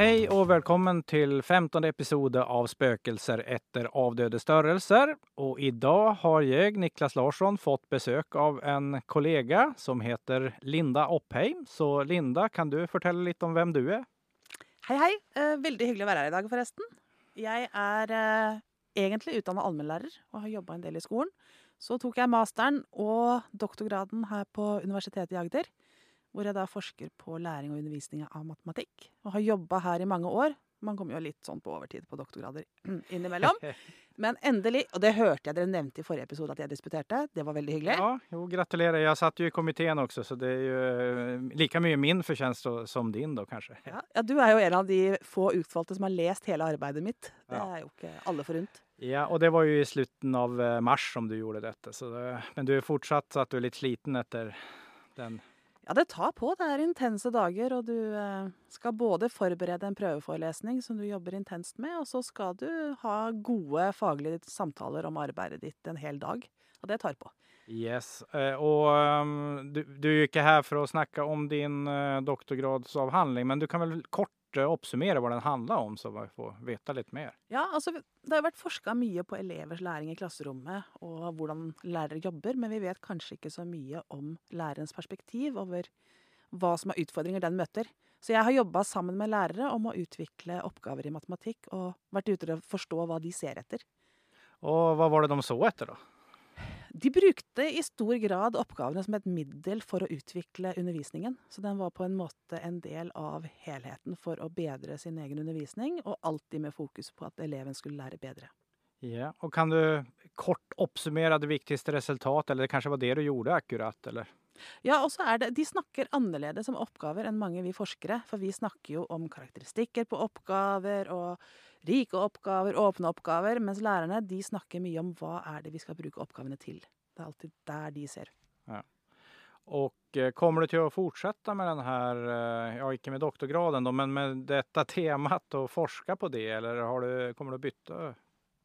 Hei og velkommen til 15. episode av Spøkelser etter avdøde størrelser. Og i dag har jeg, Niklas Larsson, fått besøk av en kollega som heter Linda Oppheim. Så Linda, kan du fortelle litt om hvem du er? Hei, hei. Eh, veldig hyggelig å være her i dag, forresten. Jeg er eh, egentlig utdanna allmennlærer og har jobba en del i skolen. Så tok jeg masteren og doktorgraden her på Universitetet i Agder. Hvor jeg da forsker på læring og undervisning av matematikk. Og har jobba her i mange år. Man kommer jo litt sånn på overtid på doktorgrader innimellom. Men endelig, og det hørte jeg dere nevnte i forrige episode at jeg disputerte. Det var veldig hyggelig. Ja, jo, gratulerer. Jeg satt jo i komiteen også, så det er jo eh, like mye min fortjeneste som din, da, kanskje. Ja, ja, du er jo en av de få utvalgte som har lest hele arbeidet mitt. Det er jo ikke alle forunt. Ja, og det var jo i slutten av eh, mars som du gjorde dette. Så det, men du er fortsatt at du er litt sliten etter den Ja, det tar på. Det er intense dager, og du eh, skal både forberede en prøveforelesning som du jobber intenst med, og så skal du ha gode faglige samtaler om arbeidet ditt en hel dag. Og det tar på. Yes, eh, og ehm, du, du er ikke her for å snakke om din eh, doktorgradsavhandling, men du kan vel kort oppsummere hva den handler om, så vi får vite litt mer. Ja, altså, det har vært forska mye på elevers læring i klasserommet og hvordan lærere jobber, men vi vet kanskje ikke så mye om lærerens perspektiv over hva som er utfordringer den møter. Så jeg har jobba sammen med lærere om å utvikle oppgaver i matematikk, og vært ute og forstå hva de ser etter. Og hva var det de så etter, da? De brukte i stor grad oppgavene som et middel for å utvikle undervisningen. Så den var på en måte en del av helheten for å bedre sin egen undervisning, og alltid med fokus på at eleven skulle lære bedre. Ja, og kan du kort oppsummere det viktigste resultatet, eller det kanskje var det du gjorde akkurat, eller? Ja, og så er det, De snakker annerledes om oppgaver enn mange vi forskere. For vi snakker jo om karakteristikker på oppgaver og rike oppgaver, åpne oppgaver. Mens lærerne de snakker mye om hva er det vi skal bruke oppgavene til. Det er alltid der de ser. Og eh, kommer du til å fortsette med den her, eh, ja ikke med doktorgraden men med dette temaet og forske på det, eller har du, kommer du å bytte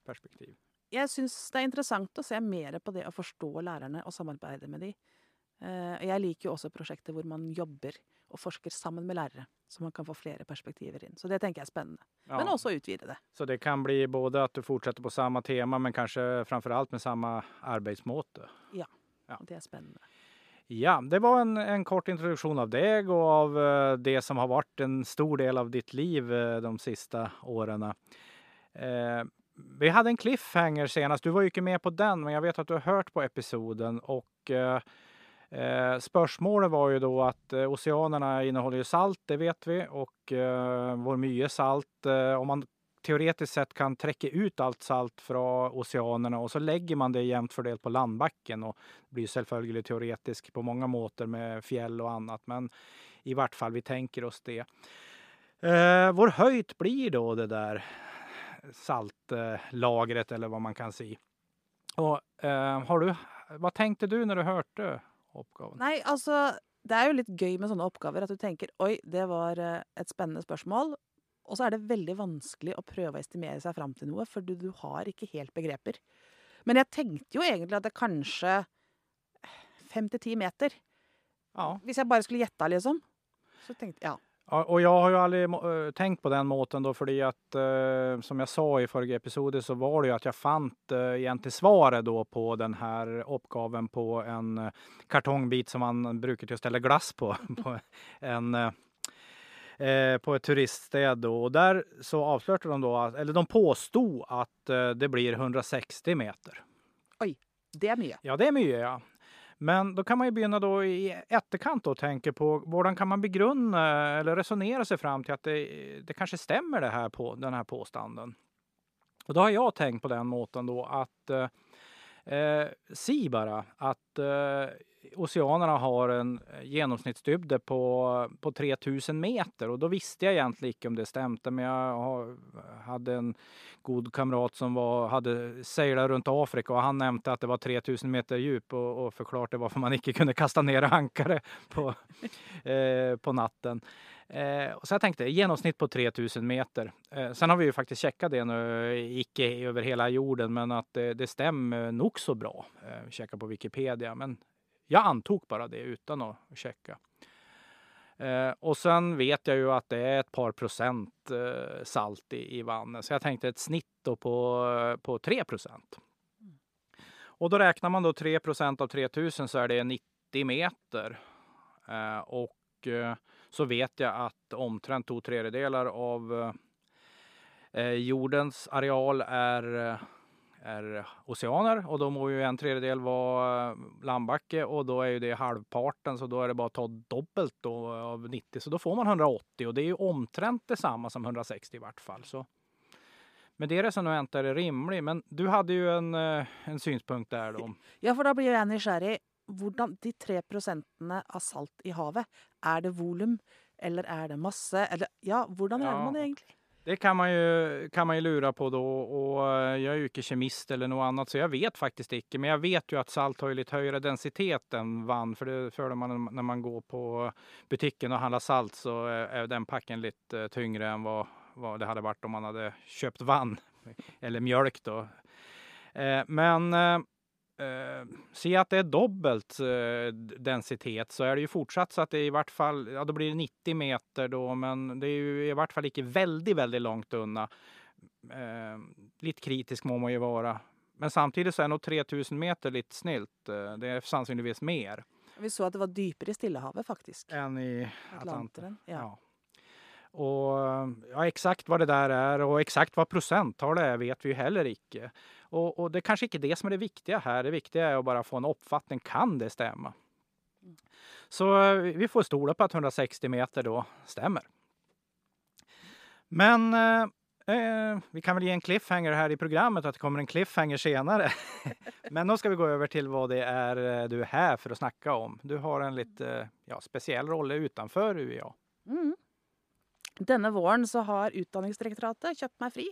perspektiv? Jeg syns det er interessant å se mer på det å forstå lærerne og samarbeide med de. Eh, Jeg liker jo også prosjekter hvor man jobber og forsker sammen med lærere, så man kan få flere perspektiver inn. Så det tenker jeg er spennende. Ja. Men også utvide det. Så det kan bli både at du fortsetter på samme tema, men kanskje framfor alt med samme arbeidsmåte? Ja. ja. det er spennende. Ja, det var en, en kort introduksjon av deg og av eh, det som har vært en stor del av ditt liv eh, de siste årene. Eh, vi hadde en cliffhanger senest. Du var jo ikke med på den, men jeg vet at du har hørt på episoden. Og eh, eh, spørsmålet var jo da at eh, oceanerna inneholder jo salt, det vet vi, og eh, hvor mye salt eh, Om man teoretisk sett kan trekke ut alt salt fra oceanene, og så legger man det jevnt fordelt på landbakken. og blir selvfølgelig teoretisk på mange måter med fjell og annet, men i hvert fall vi tenker oss det. Eh, hvor høyt blir da det der saltlagret, eller hva man kan si? Og eh, har du, hva tenkte du når du hørte oppgaven? Nei, altså Det er jo litt gøy med sånne oppgaver at du tenker oi, det var eh, et spennende spørsmål. Og så er det veldig vanskelig å prøve å estimere seg fram til noe, for du, du har ikke helt begreper. Men jeg tenkte jo egentlig at det kanskje fem til ti meter. Ja. Hvis jeg bare skulle gjetta, liksom. Så tenkte jeg ja. Og jeg har jo aldri øh, tenkt på den måten då, fordi at øh, som jeg sa i forrige episode så var det jo at jeg fant egentlig svaret då på den her oppgaven på en kartongbit som man bruker til å stelle glass på, på en eh, på et turiststed då. der där så avslørte de da, eller de påstod at det blir 160 meter. Det er mye. Ja, det er mye, ja. Men da kan man jo begynne då i etterkant og tenke på hvordan kan man begrunne eller resonnere seg fram til at det, det kanskje stemmer det her på den her påstanden. Og da har jeg tenkt på den måten da at eh, si bare at eh, oceanerna har en gjennomsnittsdybde på, på 3000 meter og da visste jeg egentlig ikke om det stemte men jeg hadde en god kamerat som var, hadde seilt rundt Afrika og han nevnte at det var 3000 meter djup og, og forklarte hvorfor man ikke kunne kaste ned ankeret på, eh, på natten. Eh, så jeg tenkte gjennomsnitt på 3000 meter. Eh, sen har vi jo faktisk sjekka det nå, ikke over hele jorden, men at det, det stemmer nok så bra. Eh, sjekka på Wikipedia, men jeg antok bare det uten å sjekke. Eh, og sen vet jeg jo at det er et par procent eh, salt i, i vannet, Så jeg tenkte et snitt på, på 3 Og da regner man da 3 procent av 3000 så er det 90 meter. Eh, og så vet jeg at omtrent to tredjedeler av eh, jordens areal er, er är oceaner og da må jo en tredjedel være landbakke, landbacke da er jo det halvparten så da er det bare å ta dobbelt då av 90 så da får man 180 og det er jo omtrent det samme som 160 i hvert fall. Så men det resonnementet er rimelig. Men du hadde jo en, eh, en synspunkt der, då. Ja, for da blir jeg nysgjerrig. Hvordan de tre prosentene av salt i havet, er det volum, eller er det masse? Eller ja, hvordan Ja. regner man det egentlig? Det kan man, jo, kan man jo lura på da, og jeg er jo ikke kjemist kemist eller noe annet, så jeg vet faktisk ikke. Men jeg vet jo at salt har litt høyere densitet enn vann for det føler man når man går på butikken og handler salt så er är den pakken lite eh, tyngre enn hva, hva det hadde vært om man hadde kjøpt vann eller mjölk da. Eh, Men eh, eh, se at det är dubbelt uh, densitet så är det ju fortsatt så att det i vart fall, ja då blir det 90 meter då, men det är ju i vart fall inte väldigt, väldigt långt undan. Uh, lite kritisk må man ju vara. Men samtidigt så är nog 3000 meter lite snilt. Eh, Det är sannsynligvis mer Vi så at det var dypere i Stillehavet, faktisk. än i Atlanten. Atlanteren. Ja. Ja. Och ja, exakt vad det där är och exakt vad procenttal det är vet vi ju heller inte. Och, og, det er kanskje ikke det som er det viktige her. Det viktige er å bare få en oppfatning. Kan det stemme? Så eh, vi får stole på at 160 meter da stemmer. Men eh, eh, vi kan vel gi en cliffhanger her i programmet at det kommer en cliffhanger senere. Men nå skal vi gå over til hva det är eh, du er her for å snakke om. Du har en litt ja, spesiell rolle utenfor UiA. Mm. Denne våren så har Utdanningsdirektoratet kjøpt meg fri,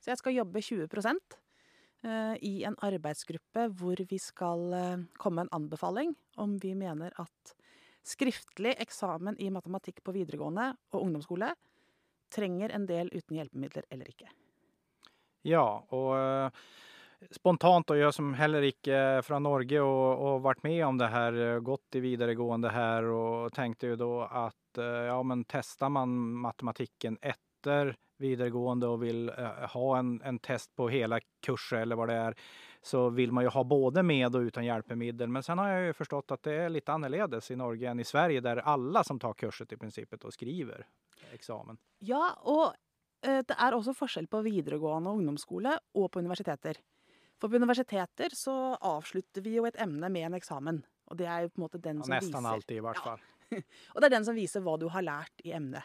så jeg skal jobbe 20 eh, i en arbeidsgruppe hvor vi skal eh, komme med en anbefaling om vi mener at skriftlig eksamen i matematikk på videregående og ungdomsskole trenger en del uten hjelpemidler eller ikke. Ja, och eh, spontant og jeg som heller ikke er fra Norge og, och vært med om det eh, gått i videregående her, og tenkte jo da at eh, ja, men tester man matematikken efter vidaregående och vill eh, ha en, en test på hela kurser eller vad det är så vill man ju ha både med och utan hjälpmedel. Men sen har jag ju förstått att det är lite annerledes i Norge än i Sverige där alla som tar kurset i prinsippet og skriver eksamen. Ja, og eh, det er også forskjell på videregående og ungdomsskole og på universiteter. For på universiteter så avslutter vi jo et emne med en eksamen. Og det er jo på en måte den Ja, som nästan viser alltid i hvert fall. Ja. Og det er den som viser hva du har lært i emnet.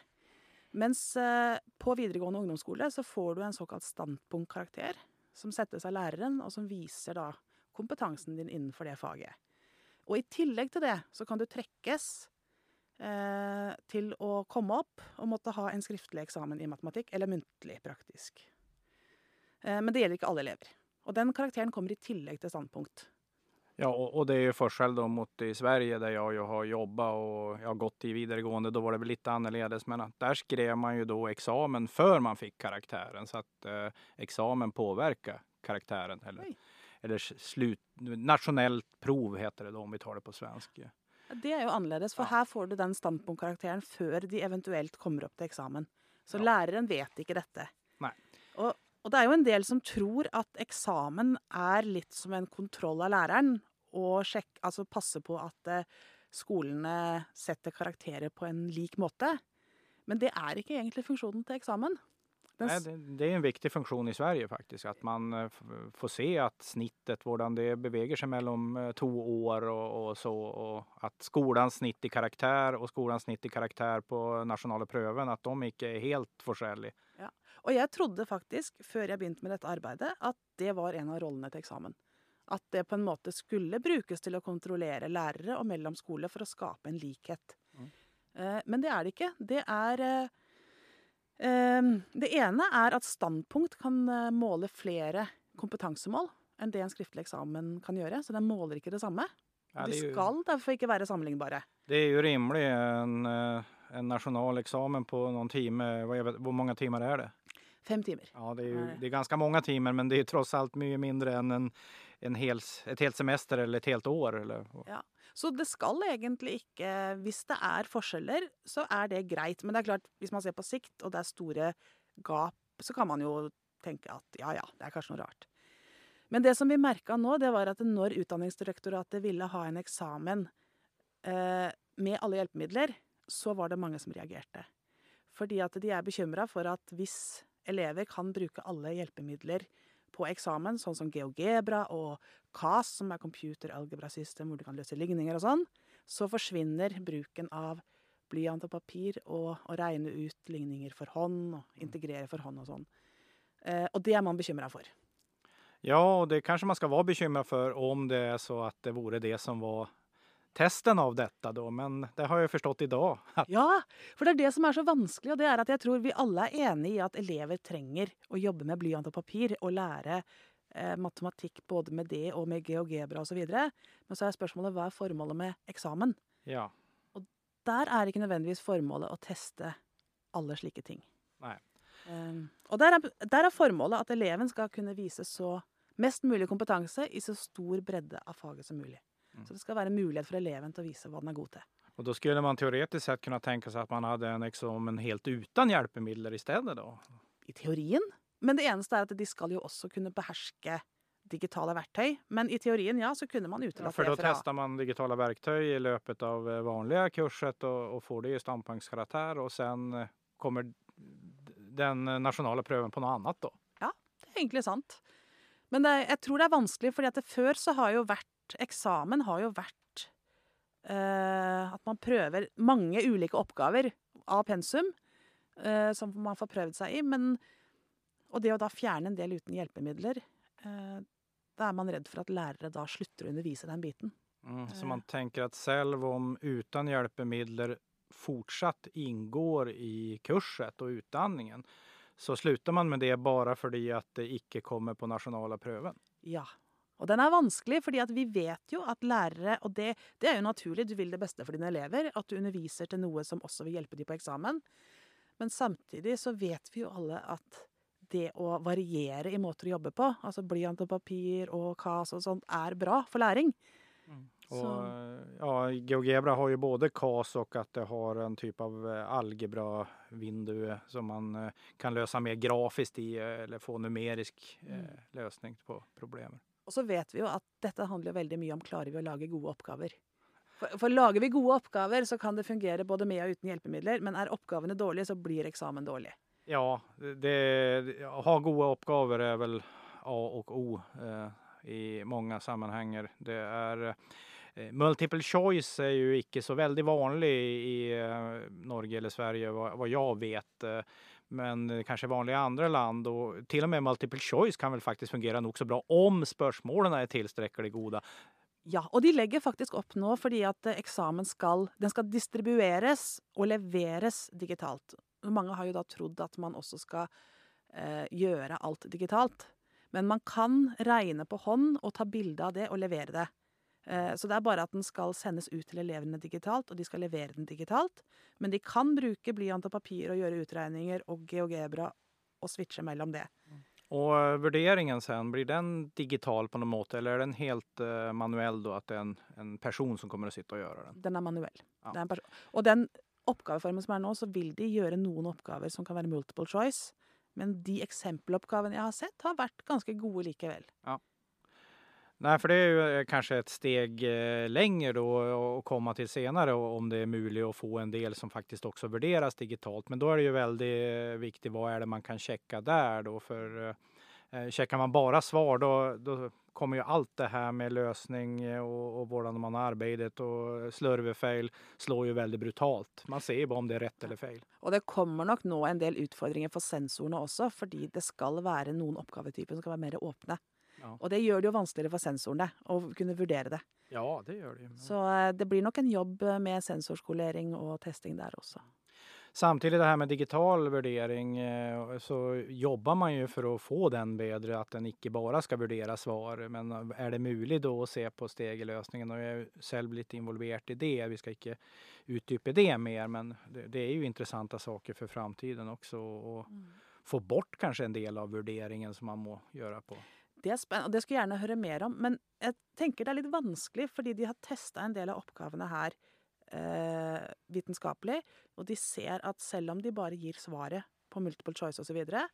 Mens eh, på videregående ungdomsskole så får du en såkalt standpunktkarakter, som settes av læreren, og som viser da kompetansen din innenfor det faget. Og i tillegg til det så kan du trekkes eh, til å komme opp og måtte ha en skriftlig eksamen i matematikk, eller muntlig, praktisk. Eh, men det gjelder ikke alle elever. Og den karakteren kommer i tillegg til standpunkt. Ja, och, och det är ju forskjell då mot i Sverige där jag ju har jobbat och jag har gått i vidaregående. Då var det väl lite annorledes, men att där skrev man ju då examen för man fick karaktären så att eh, examen påverkar karaktären. Eller, Oj. eller slut, nationellt prov heter det då om vi tar det på svenska. Det er jo annerledes, for Ja. her får du den standpunktkarakteren før de eventuelt kommer opp til eksamen. Så Ja. læreren vet ikke dette. Nei. Og, og det er jo en del som tror at eksamen er litt som en kontroll av læreren, og sjekk, altså passe på at eh, skolene setter karakterer på en lik måte. Men det er ikke egentlig funksjonen til eksamen. Den, Nei, det, det er en viktig funksjon i Sverige faktisk. At man eh, får se at snittet, hvordan det beveger seg mellom to år og, og så, Og at skolens snitt i karakter og skolens snitt i karakter på nasjonale prøven, at de ikke er helt forskjellige. Og jeg trodde faktisk, før jeg begynte med dette arbeidet, at det var en av rollene til eksamen. At det på en måte skulle brukes til å kontrollere lærere og mellom skole for å skape en likhet. Mm. Eh, men det er det ikke. Det er eh, eh, Det ene er at standpunkt kan måle flere kompetansemål enn det en skriftlig eksamen kan gjøre. Så den måler ikke det samme. Ja, De skal derfor ikke være sammenlignbare. det er jo rimelig en, en nasjonal eksamen på noen timer. Hvor mange timer hur många timmar är det? Fem timer. Ja, det er, ju, det er ganske mange timer, men det er tross alt mye mindre enn en, en hel, et helt semester eller et helt år. Eller, Så det skal egentlig ikke Hvis det er forskjeller, så er det greit. Men det er klart, hvis man ser på sikt, og det er store gap, så kan man jo tenke at ja ja, det er kanskje noe rart. Men det som vi merka nå, det var at når Utdanningsdirektoratet ville ha en eksamen eh, med alle hjelpemidler, så var det mange som reagerte. Fordi at de er bekymra for at hvis elever kan bruke alle hjelpemidler på eksamen, sånn som GeoGebra og CAS, som er Computer Algebra System, hvor du kan løse ligninger og sånn, så forsvinner bruken av blyant og papir og å regne ut ligninger for hånd og integrere for hånd og sånn. Eh, og det er man bekymra for. Ja, og det kanskje man skal være bekymra for om det er så at det vore det som var testen av dette, da. Men det har jeg forstått i dag. Ja, for det er det som er så vanskelig, og det er at jeg tror vi alle er enig i at elever trenger å jobbe med blyant og papir og lære eh, matematikk både med det og med geogebra osv. Men så er spørsmålet hva er formålet med eksamen? Ja. Der er ikke nødvendigvis formålet å teste alle slike ting. Nei. Um, og der er, der er formålet at eleven skal kunne vise så mest mulig kompetanse i så stor bredde av faget som mulig. Så det skal være mulighet for eleven til å vise hva den er god til. Og da skulle man teoretisk sett kunne tenke seg at man hadde en eksamen helt uten hjelpemidler i stedet, da? I teorien. Men det eneste er at de skal jo også kunne beherske digitale verktøy. Men i teorien, ja, så kunne man Ja, utelatt for da det fra tester man digitale verktøy i løpet av eh, vanlige kurset og, og får det i standpunktskarakter, og sen eh, kommer den nasjonale prøven på noe annet, da. Ja, Det er egentlig sant. Men det, jeg tror det er vanskelig, fordi at det før så har jo vært Eksamen har jo vært eh, at man prøver mange ulike oppgaver av pensum eh, som man får prøvd seg i. Men, og det å da fjerne en del uten hjelpemidler eh, Da er man redd for at lærere da slutter å undervise den biten. Mm, så Eh. man tenker at selv om uten hjelpemidler fortsatt inngår i kurset og utdanningen, så slutter man med det bare fordi at det ikke kommer på nasjonale prøven. Ja. Og den er vanskelig, fordi vi vet jo at lærere Og det, det er jo naturlig, du vil det beste for dine elever. At du underviser til noe som også vil hjelpe dem på eksamen. Men samtidig så vet vi jo alle at det å variere i måter å jobbe på, altså blyant og papir og KAS og sånt, er bra for læring. Og ja, GeoGebra har jo både KAS og at det har en type av eh, algebra-vindu som man eh, kan løse mer grafisk i, eh, eller få numerisk eh, Mm. løsning på problemer. Og så vet vi jo at dette handler veldig mye om klarer vi å lage gode oppgaver. For, for lager vi gode oppgaver, så kan det fungere både med og uten hjelpemidler. Men er oppgavene dårlige, så blir eksamen dårlig. Ja, det, å ha gode oppgaver er vel A og O eh, i mange sammenhenger. Det er eh, Multiple choice er jo ikke så veldig vanlig i eh, Norge eller Sverige, hva, jeg vet. Eh, men kanskje vanlig i andre land. Og til og med multiple choice kan vel faktisk fungere nokså bra om spørsmålene er tilstrekkelig gode. Ja, og de legger faktisk opp nå fordi at eh, eksamen skal, skal distribueres og leveres digitalt. Mange har jo da trodd at man også skal eh, gjøre alt digitalt. Men man kan regne på hånd og ta bilde av det og levere det. Eh, så det er bare at den skal sendes ut til elevene digitalt, og de skal levere den digitalt. Men de kan bruke blyant og papir og gjøre utregninger og GeoGebra og switche mellom det. Og eh, vurderingen sen, blir den digital på noen måte, eller er den helt eh, manuell da, at det er en, en person som kommer å sitte og gjøre den? Den er manuell. Ja. Det er en og den oppgaveformen som er nå, så vil de gjøre noen oppgaver som kan være multiple choice. Men de eksempeloppgavene jeg har sett, har vært ganske gode likevel. Nej, för det är ju kanskje kanske ett steg lenger längre då att komma till senare om det är möjligt att få en del som faktiskt också värderas digitalt. Men då är det ju väldigt viktig viktigt vad är det man kan checka där då eh, eh, checkar man bara svar då kommer ju allt det här med løsning og, och hvordan man har arbeidet og slurvefeil slår jo veldig brutalt. Man ser jo bare om det er rett eller feil. Og det kommer nok nå en del utfordringer for sensorene også, fordi det skal være noen oppgavetyper som skal være mer åpne. Ja. Og det gjør det jo vanskeligere for sensorene å kunne vurdere det. Ja, det gjør det ju. Så eh, det blir nok en jobb eh, med sensorskolering og testing der også. Samtidig det her med digital värdering eh, så jobber man jo for å få den bedre, at den ikke bare skal vurdere svar. Men er det mulig da å se på steg i løsningen? Och jag är själv lite involverad i det. Vi skal ikke utdype det mer, men det, er jo interessante intressanta saker for framtiden også. Och få bort kanskje en del av vurderingen som man må gjøre på. Det er spennende, og det skulle jeg gjerne høre mer om. Men jeg tenker det er litt vanskelig, fordi de har testa en del av oppgavene her eh, vitenskapelig. Og de ser at selv om de bare gir svaret på multiple choice osv., så, videre,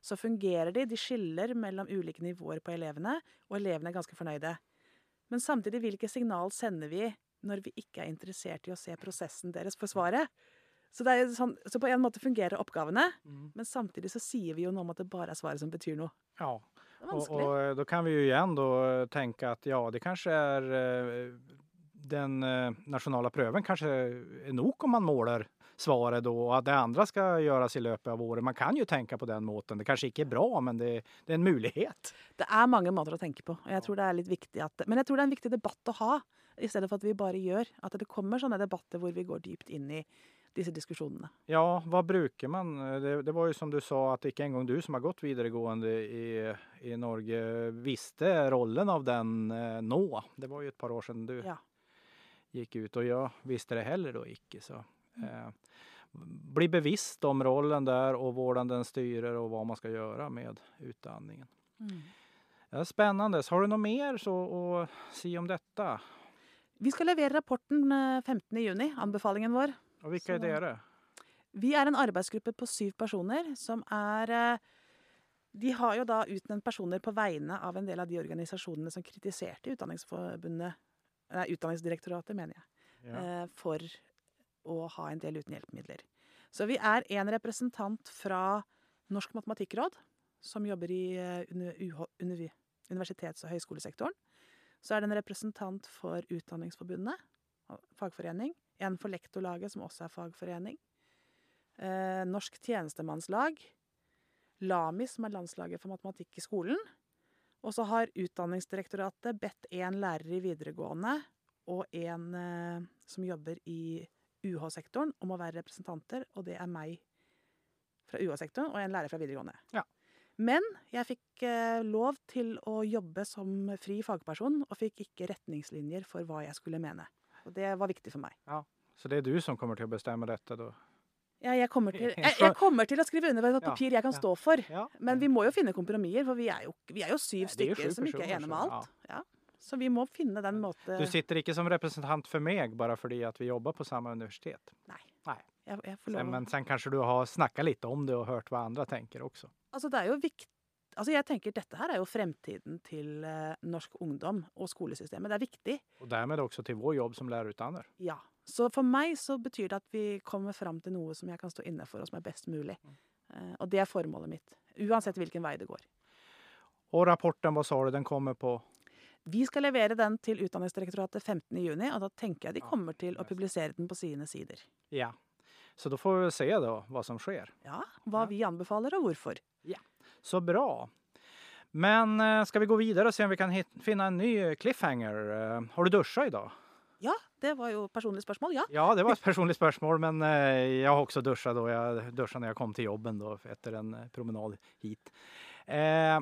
så fungerer de. De skiller mellom ulike nivåer på elevene, og elevene er ganske fornøyde. Men samtidig, hvilke signal sender vi når vi ikke er interessert i å se prosessen deres for svaret? Så, det sånn, så på en måte fungerer oppgavene, Mm. men samtidig så sier vi jo noe om at det bare er svaret som betyr noe. Ja, Det er och, vanskelig. och eh, då kan vi ju igen då tänka att ja, det kanske är eh, den nasjonale nationella pröven kanske är nog om man målar svaret då och att det andra ska göras i löpet av året. Man kan ju tänka på den måten. Det kanske inte är bra, men det, det är en mulighet. Det er mange måter å tenke på, og jeg tror det er litt viktig at Men jeg tror det er en viktig debatt å ha, i stedet for at vi bare gjør. At det kommer sånne debatter hvor vi går dypt inn i disse diskusjonene. Ja, hva bruker man? Det, det var jo som du sa at ikke en gång du som har gått videregående i, i Norge visste rollen av den eh, nå. Det var jo et par år siden du Ja. gikk ut og jeg visste det heller da ikke. Så, eh, bli bevisst om rollen der og hvordan den styrer og hva man skal gjøre med utandningen. Ja, er spennende. har du noe mer så å si om dette? Vi skal levere rapporten eh, 15. juni, anbefalingen vår. Och hvilke er dere? Vi er en arbeidsgruppe på syv personer som er eh, De har jo da utnevnt personer på vegne av en del av de organisasjonene som kritiserte Utdanningsforbundet Nei, Utdanningsdirektoratet, mener jeg. Ja. eh, for å ha en del uten hjelpemidler. Så vi er en representant fra Norsk matematikkråd, som jobber i eh, uni- univ- universitets- og høyskolesektoren. Så er det en representant for Utdanningsforbundet, og fagforening. En for Lektorlaget, som også er fagforening. Eh, Norsk tjenestemannslag. LAMI, som er landslaget for matematikk i skolen. Og så har Utdanningsdirektoratet bedt én lærer i videregående og en eh, som jobber i UH-sektoren om å være representanter, og det er meg fra UH-sektoren og en lærer fra videregående. Ja. Men jeg fikk eh, lov til å jobbe som fri fagperson, og fikk ikke retningslinjer for hva jeg skulle mene. Og det var viktig for meg. Så det er du som kommer til å bestemme dette, da? Ja, jeg, kommer til, jeg, jeg kommer til å skrive under på et papir jeg kan stå for. Men vi må jo finne kompromisser, for vi er jo, vi er jo syv Ja, er jo stykker som ikke er enige med alt. Ja. Så vi må finne den måten Du sitter ikke som representant for meg bare fordi at vi jobber på samme universitet. jeg, jeg får lov. men sen kanskje du har snakket litt om det og hørt hva andre tenker også. Altså, det er jo viktig Altså, jeg tenker Dette her er jo fremtiden til eh, norsk ungdom og skolesystemet. Det er viktig. Og dermed også til vår jobb som lærerutdanner. Ja. Så for meg så betyr det at vi kommer fram til noe som jeg kan stå inne for, og som er best mulig. Eh, og det er formålet mitt. Uansett hvilken vei det går. Og rapporten, hva sa du, den kommer på? Vi skal levere den til Utdanningsdirektoratet 15.6, og da tenker jeg de kommer til å publisere den på sine sider. Ja. Så da får vi se da hva som skjer. Ja, Hva Ja. vi anbefaler, og hvorfor. Så bra. Men eh, skal vi gå videre og se om vi kan finne en ny cliffhanger? Eh, har du dusja i dag? Ja, det var jo personlig spørsmål, ja. Ja, det var et personlig spørsmål, men eh, jeg har også dusja da. Jeg dusja når jeg kom til jobben da, etter en promenad hit. Eh,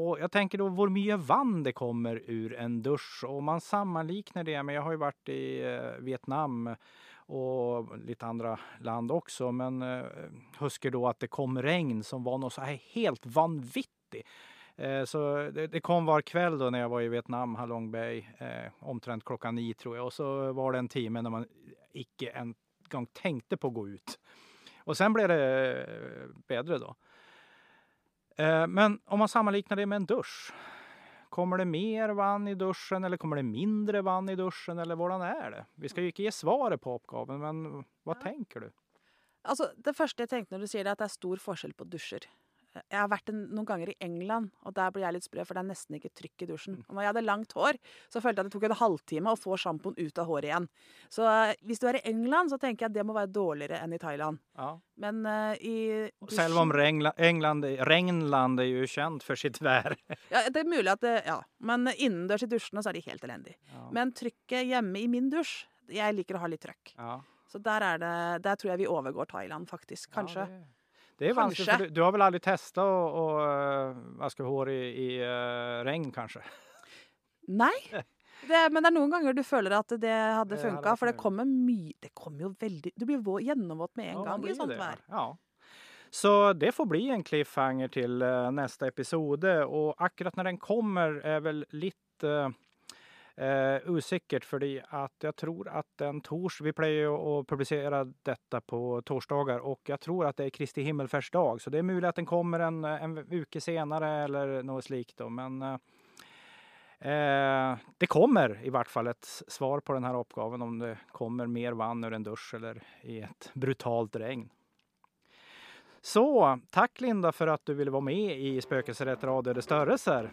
og jeg tenker da hvor mye vann det kommer ur en dusj. Og man sammenligner det med Jeg har jo vært i Vietnam og litt andre land også, men eh, husker da at det kom regn som var noe så her helt vanvittig. Eh, Så det, kom hver kveld da jeg var i Vietnam, Halong Bay, eh, omtrent klokka ni tror jeg. Og så var det en time når man ikke en gang tenkte på å gå ut. Og sen ble det eh, bedre da. Men om man sammenligner det med en dusj, kommer det mer vann i dusjen, eller kommer det mindre vann i dusjen, eller hvordan er det? Vi skal jo ikke gi svaret på oppgaven, men hva Ja. tenker du? Altså, Det første jeg tenkte når du sier det, er at det er stor forskjell på dusjer. Jeg har vært en, noen ganger i England, og der blir jeg litt sprø, for det er nesten ikke trykk i dusjen. Og når jeg hadde langt hår, så følte jeg at det tok en halvtime å få sjampoen ut av håret igjen. Så eh, hvis du er i England, så tenker jeg at det må være dårligere enn i Thailand. Ja. Men uh, i Selv om England, England, Regnland er jo kjent for sitt vær. Ja, det er mulig at det Ja. Men innendørs i dusjene så er de helt elendige. Ja. Men trykket hjemme i min dusj Jeg liker å ha litt trøkk. Ja. Så der er det Der tror jeg vi overgår Thailand, faktisk. Kanskje. Ja, det, det er vanskelig, Kanskje. for du, du har vel aldri testa å, øh, vaske hår i, i uh, regn, kanskje? Nei. Det, men det er noen ganger du føler at det hadde funka, for det kommer mye Det kommer jo veldig Du blir vå- gjennomvåt med en Ja, gang i sånt det. vær. Ja. Så det får bli en cliffhanger til uh, neste episode, og akkurat når den kommer er vel litt uh, uh, usikkert, fordi at jeg tror at den tors... Vi pleier å publisere dette på torsdager, og jeg tror at det er Kristi himmelferdsdag, så det er mulig at den kommer en, en uke senere eller noe slikt. Men Eh, det kommer i hvert fall et svar på denne oppgaven om det kommer mer vann ur en dusj eller i et brutalt regn. Så takk, Linda, for at du ville være med i Spøkelser etter avdøde størrelser.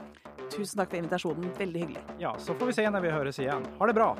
Tusen takk for invitasjonen. Veldig hyggelig. Ja, så får vi se når vi høres igjen. Ha det bra!